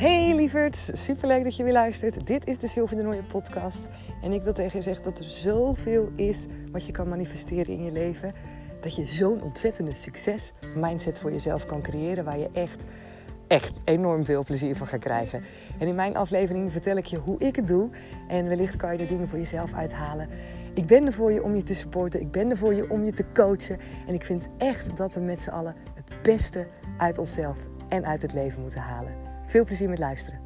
Hey lieverd, superleuk dat je weer luistert. Dit is de Sylvie de Nooie podcast. En ik wil tegen je zeggen dat er zoveel is wat je kan manifesteren in je leven. Dat je zo'n ontzettende succes mindset voor jezelf kan creëren waar je echt, echt enorm veel plezier van gaat krijgen. En in mijn aflevering vertel ik je hoe ik het doe. En wellicht kan je er dingen voor jezelf uithalen. Ik ben er voor je om je te supporten. Ik ben er voor je om je te coachen. En ik vind echt dat we met z'n allen het beste uit onszelf en uit het leven moeten halen. Veel plezier met luisteren.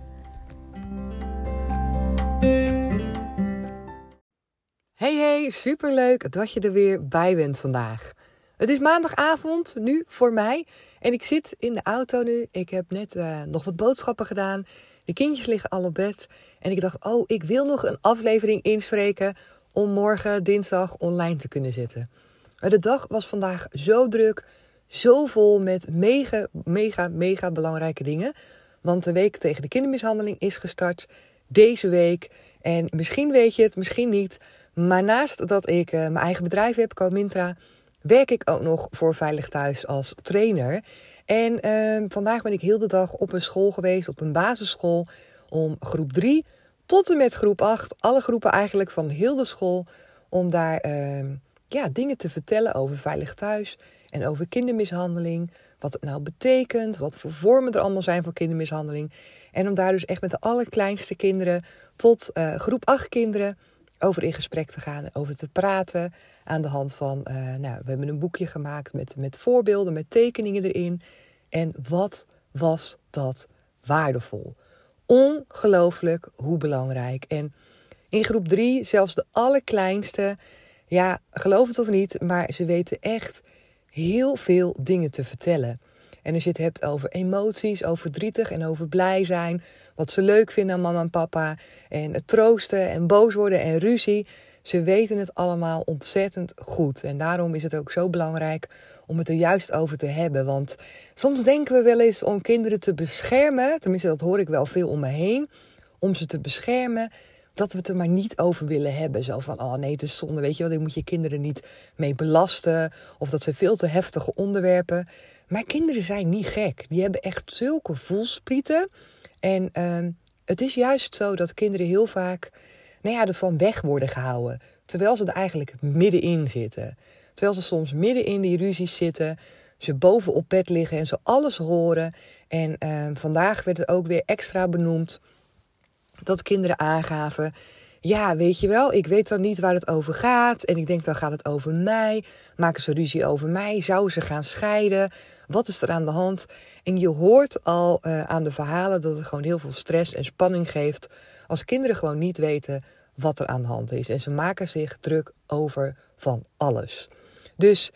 Hey hey, superleuk dat je er weer bij bent vandaag. Het is maandagavond, nu voor mij. En ik zit in de auto nu. Ik heb net uh, nog wat boodschappen gedaan. De kindjes liggen al op bed. En ik dacht, oh, ik wil nog een aflevering inspreken om morgen dinsdag online te kunnen zitten. De dag was vandaag zo druk, zo vol met mega, mega, mega belangrijke dingen. Want de week tegen de kindermishandeling is gestart deze week. En misschien weet je het, misschien niet. Maar naast dat ik uh, mijn eigen bedrijf heb, Comintra, werk ik ook nog voor Veilig Thuis als trainer. En uh, vandaag ben ik heel de dag op een school geweest, op een basisschool, om groep 3 tot en met groep 8, alle groepen eigenlijk van heel de school, om daar uh, ja, dingen te vertellen over Veilig Thuis en over kindermishandeling. Wat het nou betekent, wat voor vormen er allemaal zijn van kindermishandeling. En om daar dus echt met de allerkleinste kinderen tot uh, groep 8 kinderen over in gesprek te gaan, over te praten. Aan de hand van, uh, nou, we hebben een boekje gemaakt met, met voorbeelden, met tekeningen erin. En wat was dat waardevol? Ongelooflijk hoe belangrijk. En in groep 3, zelfs de allerkleinste, ja, geloof het of niet, maar ze weten echt heel veel dingen te vertellen. En als je het hebt over emoties, over verdrietig en over blij zijn, wat ze leuk vinden aan mama en papa, en troosten en boos worden en ruzie, ze weten het allemaal ontzettend goed. En daarom is het ook zo belangrijk om het er juist over te hebben. Want soms denken we wel eens om kinderen te beschermen, tenminste dat hoor ik wel veel om me heen, om ze te beschermen dat we het er maar niet over willen hebben. Zo van, oh nee, het is zonde, weet je wel, ik moet je kinderen niet mee belasten. Of dat zijn veel te heftige onderwerpen. Maar kinderen zijn niet gek. Die hebben echt zulke voelsprieten. En uh, het is juist zo dat kinderen heel vaak, nou ja, ervan weg worden gehouden. Terwijl ze er eigenlijk middenin zitten. Terwijl ze soms midden in die ruzies zitten. Ze boven op bed liggen en ze alles horen. En uh, vandaag werd het ook weer extra benoemd dat kinderen aangaven. Ja, weet je wel, ik weet dan niet waar het over gaat. En ik denk, dan gaat het over mij. Maken ze ruzie over mij? Zouden ze gaan scheiden? Wat is er aan de hand? En je hoort al uh, aan de verhalen dat het gewoon heel veel stress en spanning geeft. Als kinderen gewoon niet weten wat er aan de hand is. En ze maken zich druk over van alles. Dus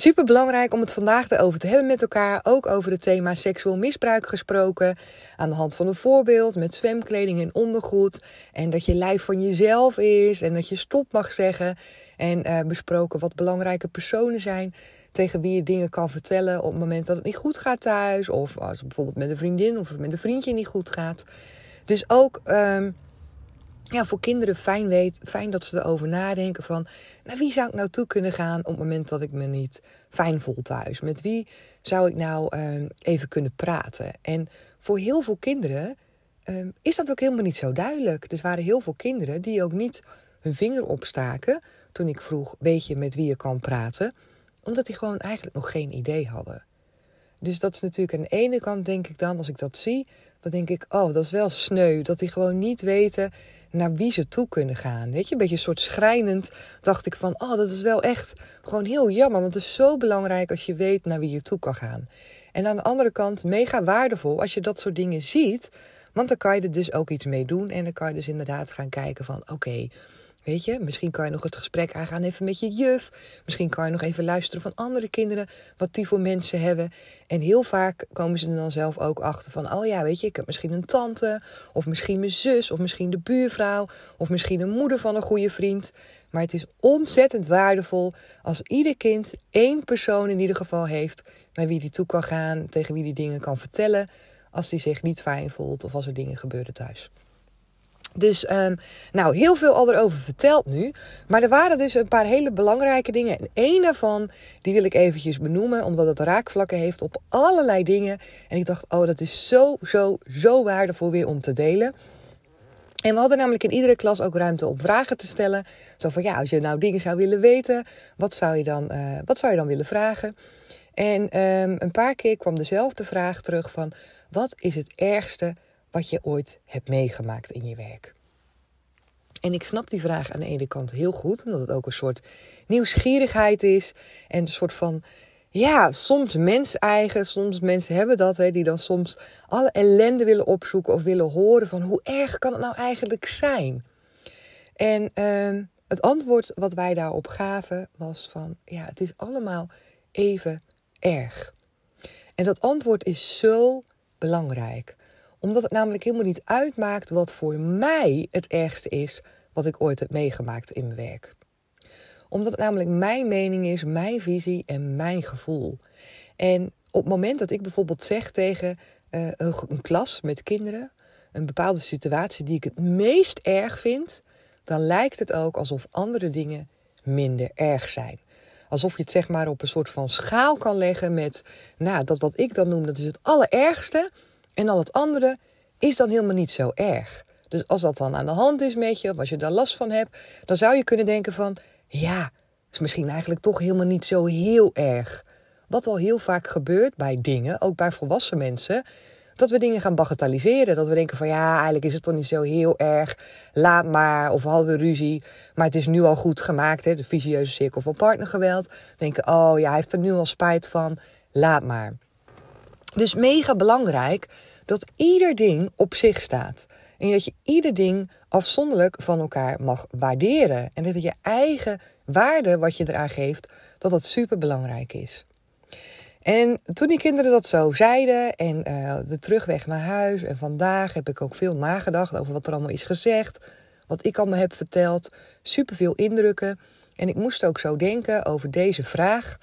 Super belangrijk om het vandaag erover te hebben met elkaar. Ook over het thema seksueel misbruik gesproken. Aan de hand van een voorbeeld met zwemkleding en ondergoed. En dat je lijf van jezelf is. En dat je stop mag zeggen. En uh, besproken wat belangrijke personen zijn. Tegen wie je dingen kan vertellen op het moment dat het niet goed gaat thuis. Of als het bijvoorbeeld met een vriendin of met een vriendje niet goed gaat. Dus ook. Um, ja, voor kinderen fijn, weet, fijn dat ze erover nadenken van... naar wie zou ik nou toe kunnen gaan op het moment dat ik me niet fijn voel thuis? Met wie zou ik nou um, even kunnen praten? En voor heel veel kinderen um, is dat ook helemaal niet zo duidelijk. Dus waren heel veel kinderen die ook niet hun vinger opstaken... toen ik vroeg, weet je met wie je kan praten? Omdat die gewoon eigenlijk nog geen idee hadden. Dus dat is natuurlijk aan de ene kant, denk ik dan, als ik dat zie... dan denk ik, oh, dat is wel sneu. Dat die gewoon niet weten naar wie ze toe kunnen gaan. Weet je, een beetje een soort schrijnend dacht ik van, oh, dat is wel echt gewoon heel jammer. Want het is zo belangrijk als je weet naar wie je toe kan gaan. En aan de andere kant mega waardevol als je dat soort dingen ziet. Want dan kan je er dus ook iets mee doen. En dan kan je dus inderdaad gaan kijken van, oké, Weet je, misschien kan je nog het gesprek aangaan even met je juf. Misschien kan je nog even luisteren van andere kinderen, wat die voor mensen hebben. En heel vaak komen ze er dan zelf ook achter van, oh ja, weet je, ik heb misschien een tante, of misschien mijn zus, of misschien de buurvrouw, of misschien een moeder van een goede vriend. Maar het is ontzettend waardevol als ieder kind één persoon in ieder geval heeft naar wie die toe kan gaan, tegen wie die dingen kan vertellen, als die zich niet fijn voelt of als er dingen gebeuren thuis. Dus, um, nou, heel veel al erover verteld nu. Maar er waren dus een paar hele belangrijke dingen. En één daarvan, die wil ik eventjes benoemen, omdat het raakvlakken heeft op allerlei dingen. En ik dacht, oh, dat is zo, zo, zo waardevol weer om te delen. En we hadden namelijk in iedere klas ook ruimte om vragen te stellen. Zo van, ja, als je nou dingen zou willen weten, wat zou je dan, uh, wat zou je dan willen vragen? En um, een paar keer kwam dezelfde vraag terug van, wat is het ergste wat je ooit hebt meegemaakt in je werk? En ik snap die vraag aan de ene kant heel goed, omdat het ook een soort nieuwsgierigheid is. En een soort van, ja, soms mens-eigen, soms mensen hebben dat, hè, die dan soms alle ellende willen opzoeken of willen horen van hoe erg kan het nou eigenlijk zijn? En uh, het antwoord wat wij daarop gaven was van, ja, het is allemaal even erg. En dat antwoord is zo belangrijk omdat het namelijk helemaal niet uitmaakt wat voor mij het ergste is wat ik ooit heb meegemaakt in mijn werk. Omdat het namelijk mijn mening is, mijn visie en mijn gevoel. En op het moment dat ik bijvoorbeeld zeg tegen uh, een, een klas met kinderen, een bepaalde situatie die ik het meest erg vind, dan lijkt het ook alsof andere dingen minder erg zijn. Alsof je het zeg maar op een soort van schaal kan leggen met, nou, dat wat ik dan noem, dat is het allerergste. En al het andere is dan helemaal niet zo erg. Dus als dat dan aan de hand is met je, of als je daar last van hebt, dan zou je kunnen denken van, ja, is misschien eigenlijk toch helemaal niet zo heel erg. Wat al heel vaak gebeurt bij dingen, ook bij volwassen mensen, dat we dingen gaan bagatelliseren. Dat we denken van ja, eigenlijk is het toch niet zo heel erg. Laat maar, of we hadden ruzie. Maar het is nu al goed gemaakt, hè, de visieuze cirkel van partnergeweld. Denken, oh ja, hij heeft er nu al spijt van. Laat maar. Dus mega belangrijk dat ieder ding op zich staat. En dat je ieder ding afzonderlijk van elkaar mag waarderen. En dat je eigen waarde, wat je eraan geeft, dat dat super belangrijk is. En toen die kinderen dat zo zeiden en uh, de terugweg naar huis en vandaag heb ik ook veel nagedacht over wat er allemaal is gezegd, wat ik allemaal heb verteld, super veel indrukken. En ik moest ook zo denken over deze vraag.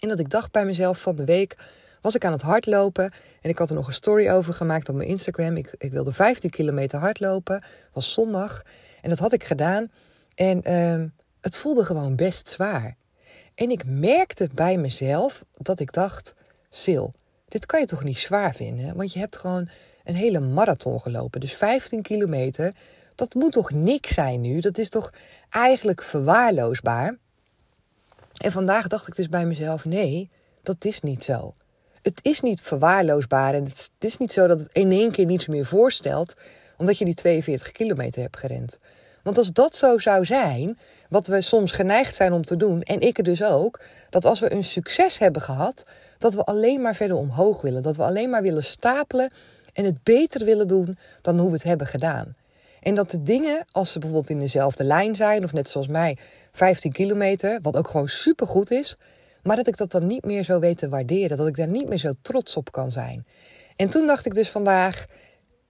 En dat ik dacht bij mezelf van de week, was ik aan het hardlopen. En ik had er nog een story over gemaakt op mijn Instagram. Ik, ik wilde 15 kilometer hardlopen. was zondag. En dat had ik gedaan. En uh, het voelde gewoon best zwaar. En ik merkte bij mezelf dat ik dacht: Sil, dit kan je toch niet zwaar vinden? Want je hebt gewoon een hele marathon gelopen. Dus 15 kilometer. Dat moet toch niks zijn nu? Dat is toch eigenlijk verwaarloosbaar? En vandaag dacht ik dus bij mezelf: nee, dat is niet zo het is niet verwaarloosbaar. En het is niet zo dat het in één keer niets meer voorstelt, omdat je die 42 kilometer hebt gerend. Want als dat zo zou zijn, wat we soms geneigd zijn om te doen, en ik er dus ook, dat als we een succes hebben gehad, dat we alleen maar verder omhoog willen. Dat we alleen maar willen stapelen en het beter willen doen dan hoe we het hebben gedaan. En dat de dingen, als ze bijvoorbeeld in dezelfde lijn zijn, of net zoals mij, 15 kilometer, wat ook gewoon supergoed is, maar dat ik dat dan niet meer zo weet te waarderen. Dat ik daar niet meer zo trots op kan zijn. En toen dacht ik dus vandaag,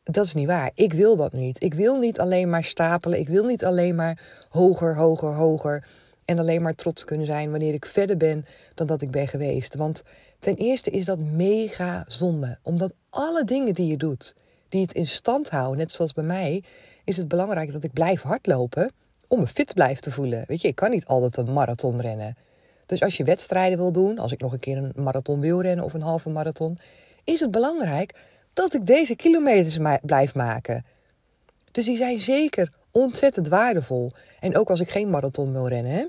dat is niet waar. Ik wil dat niet. Ik wil niet alleen maar stapelen. Ik wil niet alleen maar hoger, hoger, hoger. En alleen maar trots kunnen zijn wanneer ik verder ben dan dat ik ben geweest. Want ten eerste is dat mega zonde. Omdat alle dingen die je doet, die het in stand houden, net zoals bij mij, is het belangrijk dat ik blijf hardlopen om me fit blijf te voelen. Weet je, ik kan niet altijd een marathon rennen. Dus als je wedstrijden wil doen, als ik nog een keer een marathon wil rennen of een halve marathon, is het belangrijk dat ik deze kilometers blijf maken. Dus die zijn zeker ontzettend waardevol. En ook als ik geen marathon wil rennen. Hè?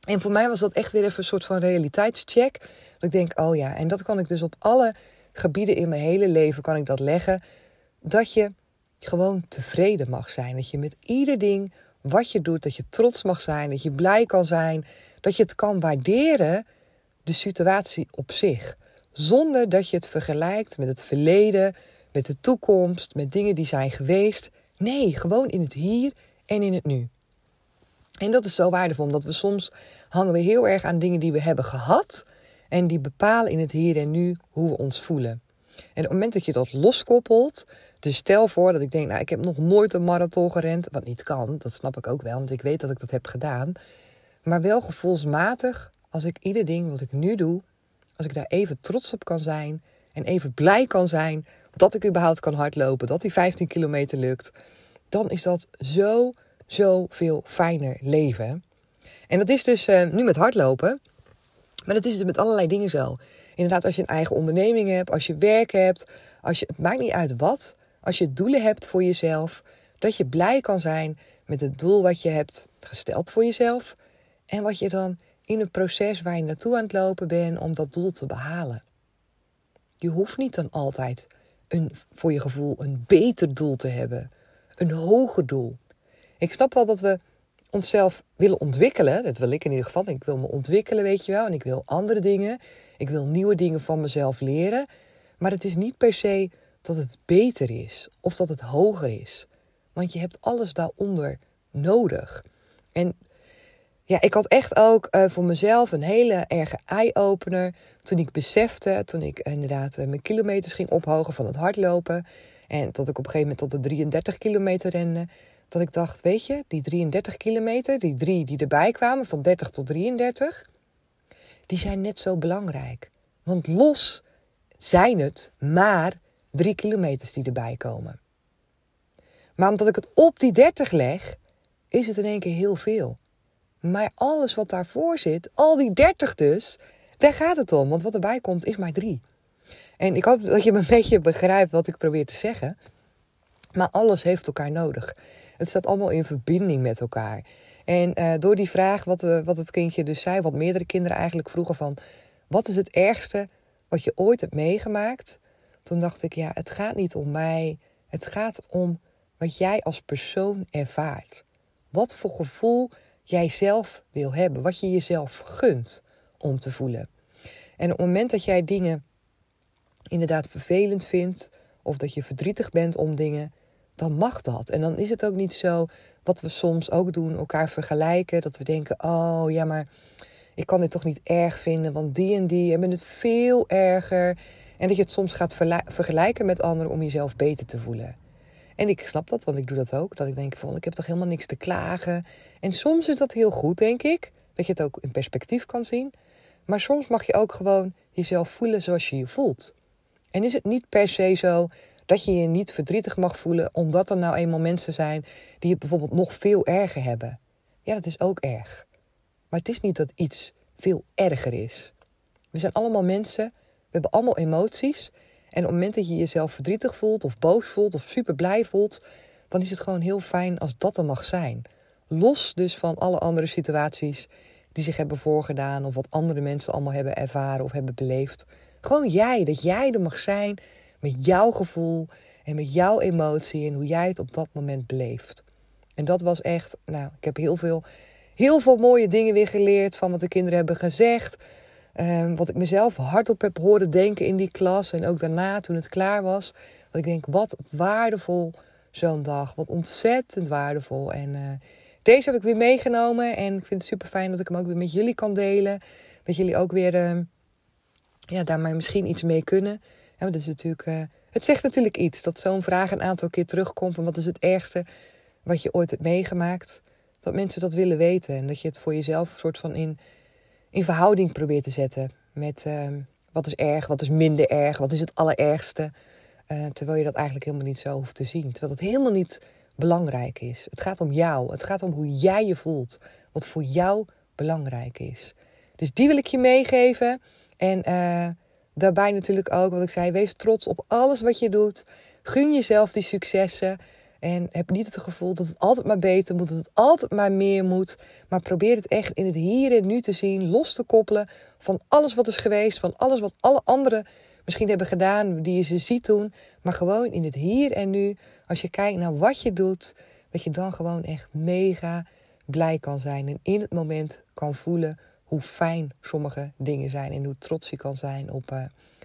En voor mij was dat echt weer even een soort van realiteitscheck. Dat ik denk, oh ja, en dat kan ik dus op alle gebieden in mijn hele leven kan ik dat leggen. Dat je gewoon tevreden mag zijn. Dat je met ieder ding wat je doet, dat je trots mag zijn. Dat je blij kan zijn dat je het kan waarderen, de situatie op zich. Zonder dat je het vergelijkt met het verleden, met de toekomst, met dingen die zijn geweest. Nee, gewoon in het hier en in het nu. En dat is zo waardevol, omdat we soms hangen we heel erg aan dingen die we hebben gehad. En die bepalen in het hier en nu hoe we ons voelen. En op het moment dat je dat loskoppelt, dus stel voor dat ik denk, nou ik heb nog nooit een marathon gerend, wat niet kan, dat snap ik ook wel, want ik weet dat ik dat heb gedaan. Maar wel gevoelsmatig, als ik ieder ding wat ik nu doe, als ik daar even trots op kan zijn en even blij kan zijn dat ik überhaupt kan hardlopen, dat die 15 kilometer lukt, dan is dat zo, zo veel fijner leven. En dat is dus uh, nu met hardlopen. Maar dat is dus met allerlei dingen zo. Inderdaad, als je een eigen onderneming hebt, als je werk hebt, als je, het maakt niet uit wat. Als je doelen hebt voor jezelf, dat je blij kan zijn met het doel wat je hebt gesteld voor jezelf. En wat je dan in het proces waar je naartoe aan het lopen bent om dat doel te behalen. Je hoeft niet dan altijd een, voor je gevoel een beter doel te hebben, een hoger doel. Ik snap wel dat we onszelf willen ontwikkelen. Dat wil ik in ieder geval. Ik wil me ontwikkelen, weet je wel. En ik wil andere dingen. Ik wil nieuwe dingen van mezelf leren. Maar het is niet per se dat het beter is of dat het hoger is. Want je hebt alles daaronder nodig. En ja, ik had echt ook uh, voor mezelf een hele erge eye-opener. Toen ik besefte, toen ik inderdaad uh, mijn kilometers ging ophogen van het hardlopen. En tot ik op een gegeven moment tot de 33 kilometer rende. Dat ik dacht, weet je, die 33 kilometer, die drie die erbij kwamen, van 30 tot 33. Die zijn net zo belangrijk. Want los zijn het maar drie kilometers die erbij komen. Maar omdat ik het op die 30 leg, is het in één keer heel veel. Maar alles wat daarvoor zit, al die 30 dus, daar gaat het om. Want wat erbij komt is maar drie. En ik hoop dat je me een beetje begrijpt wat ik probeer te zeggen. Maar alles heeft elkaar nodig. Het staat allemaal in verbinding met elkaar. En uh, door die vraag, wat, uh, wat het kindje dus zei, wat meerdere kinderen eigenlijk vroegen van... Wat is het ergste wat je ooit hebt meegemaakt? Toen dacht ik, ja, het gaat niet om mij. Het gaat om wat jij als persoon ervaart. Wat voor gevoel jij zelf wil hebben. Wat je jezelf gunt om te voelen. En op het moment dat jij dingen inderdaad vervelend vindt, of dat je verdrietig bent om dingen, dan mag dat. En dan is het ook niet zo wat we soms ook doen, elkaar vergelijken. Dat we denken, oh ja, maar ik kan dit toch niet erg vinden, want die en die hebben het veel erger. En dat je het soms gaat vergelijken met anderen om jezelf beter te voelen. En ik snap dat, want ik doe dat ook. Dat ik denk van, ik heb toch helemaal niks te klagen. En soms is dat heel goed, denk ik. Dat je het ook in perspectief kan zien. Maar soms mag je ook gewoon jezelf voelen zoals je je voelt. En is het niet per se zo dat je je niet verdrietig mag voelen, omdat er nou eenmaal mensen zijn die het bijvoorbeeld nog veel erger hebben. Ja, dat is ook erg. Maar het is niet dat iets veel erger is. We zijn allemaal mensen, we hebben allemaal emoties. En op het moment dat je jezelf verdrietig voelt, of boos voelt, of super blij voelt, dan is het gewoon heel fijn als dat er mag zijn. Los dus van alle andere situaties die zich hebben voorgedaan, of wat andere mensen allemaal hebben ervaren of hebben beleefd. Gewoon jij, dat jij er mag zijn met jouw gevoel en met jouw emotie en hoe jij het op dat moment beleeft. En dat was echt, nou, ik heb heel veel, heel veel mooie dingen weer geleerd van wat de kinderen hebben gezegd. Um, wat ik mezelf hardop heb horen denken in die klas en ook daarna toen het klaar was. Dat ik denk, wat waardevol zo'n dag. Wat ontzettend waardevol. En uh, deze heb ik weer meegenomen en ik vind het super fijn dat ik hem ook weer met jullie kan delen. Dat jullie ook weer uh, ja, daar maar misschien iets mee kunnen. Ja, dat is natuurlijk, uh, het zegt natuurlijk iets dat zo'n vraag een aantal keer terugkomt. Van wat is het ergste wat je ooit hebt meegemaakt? Dat mensen dat willen weten en dat je het voor jezelf een soort van in in verhouding probeert te zetten met uh, wat is erg, wat is minder erg, wat is het allerergste. Uh, terwijl je dat eigenlijk helemaal niet zo hoeft te zien. Terwijl het helemaal niet belangrijk is. Het gaat om jou. Het gaat om hoe jij je voelt. Wat voor jou belangrijk is. Dus die wil ik je meegeven. En uh, daarbij natuurlijk ook wat ik zei. Wees trots op alles wat je doet. Gun jezelf die successen. En heb niet het gevoel dat het altijd maar beter moet, dat het altijd maar meer moet. Maar probeer het echt in het hier en nu te zien, los te koppelen van alles wat is geweest, van alles wat alle anderen misschien hebben gedaan, die je ze ziet doen. Maar gewoon in het hier en nu, als je kijkt naar wat je doet, dat je dan gewoon echt mega blij kan zijn. En in het moment kan voelen hoe fijn sommige dingen zijn en hoe trots je kan zijn op, uh,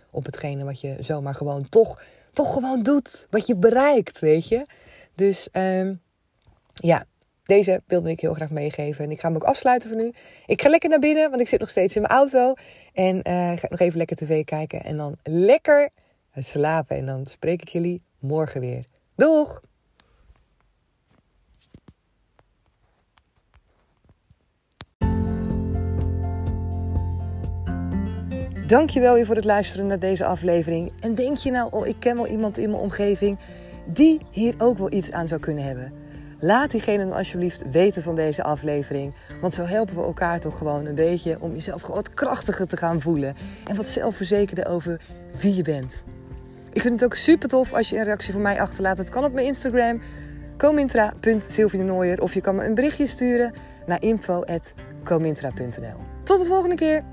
op hetgene wat je zomaar gewoon toch, toch gewoon doet. Wat je bereikt, weet je. Dus um, ja, deze wilde ik heel graag meegeven. En ik ga hem ook afsluiten voor nu. Ik ga lekker naar binnen, want ik zit nog steeds in mijn auto. En uh, ga nog even lekker tv kijken. En dan lekker slapen. En dan spreek ik jullie morgen weer. Doeg! Dankjewel weer voor het luisteren naar deze aflevering. En denk je nou, oh, ik ken wel iemand in mijn omgeving die hier ook wel iets aan zou kunnen hebben. Laat diegene dan alsjeblieft weten van deze aflevering. Want zo helpen we elkaar toch gewoon een beetje om jezelf wat krachtiger te gaan voelen. En wat zelfverzekerder over wie je bent. Ik vind het ook super tof als je een reactie voor mij achterlaat. Het kan op mijn Instagram, comintra.sylvienooier. Of je kan me een berichtje sturen naar info.comintra.nl. Tot de volgende keer!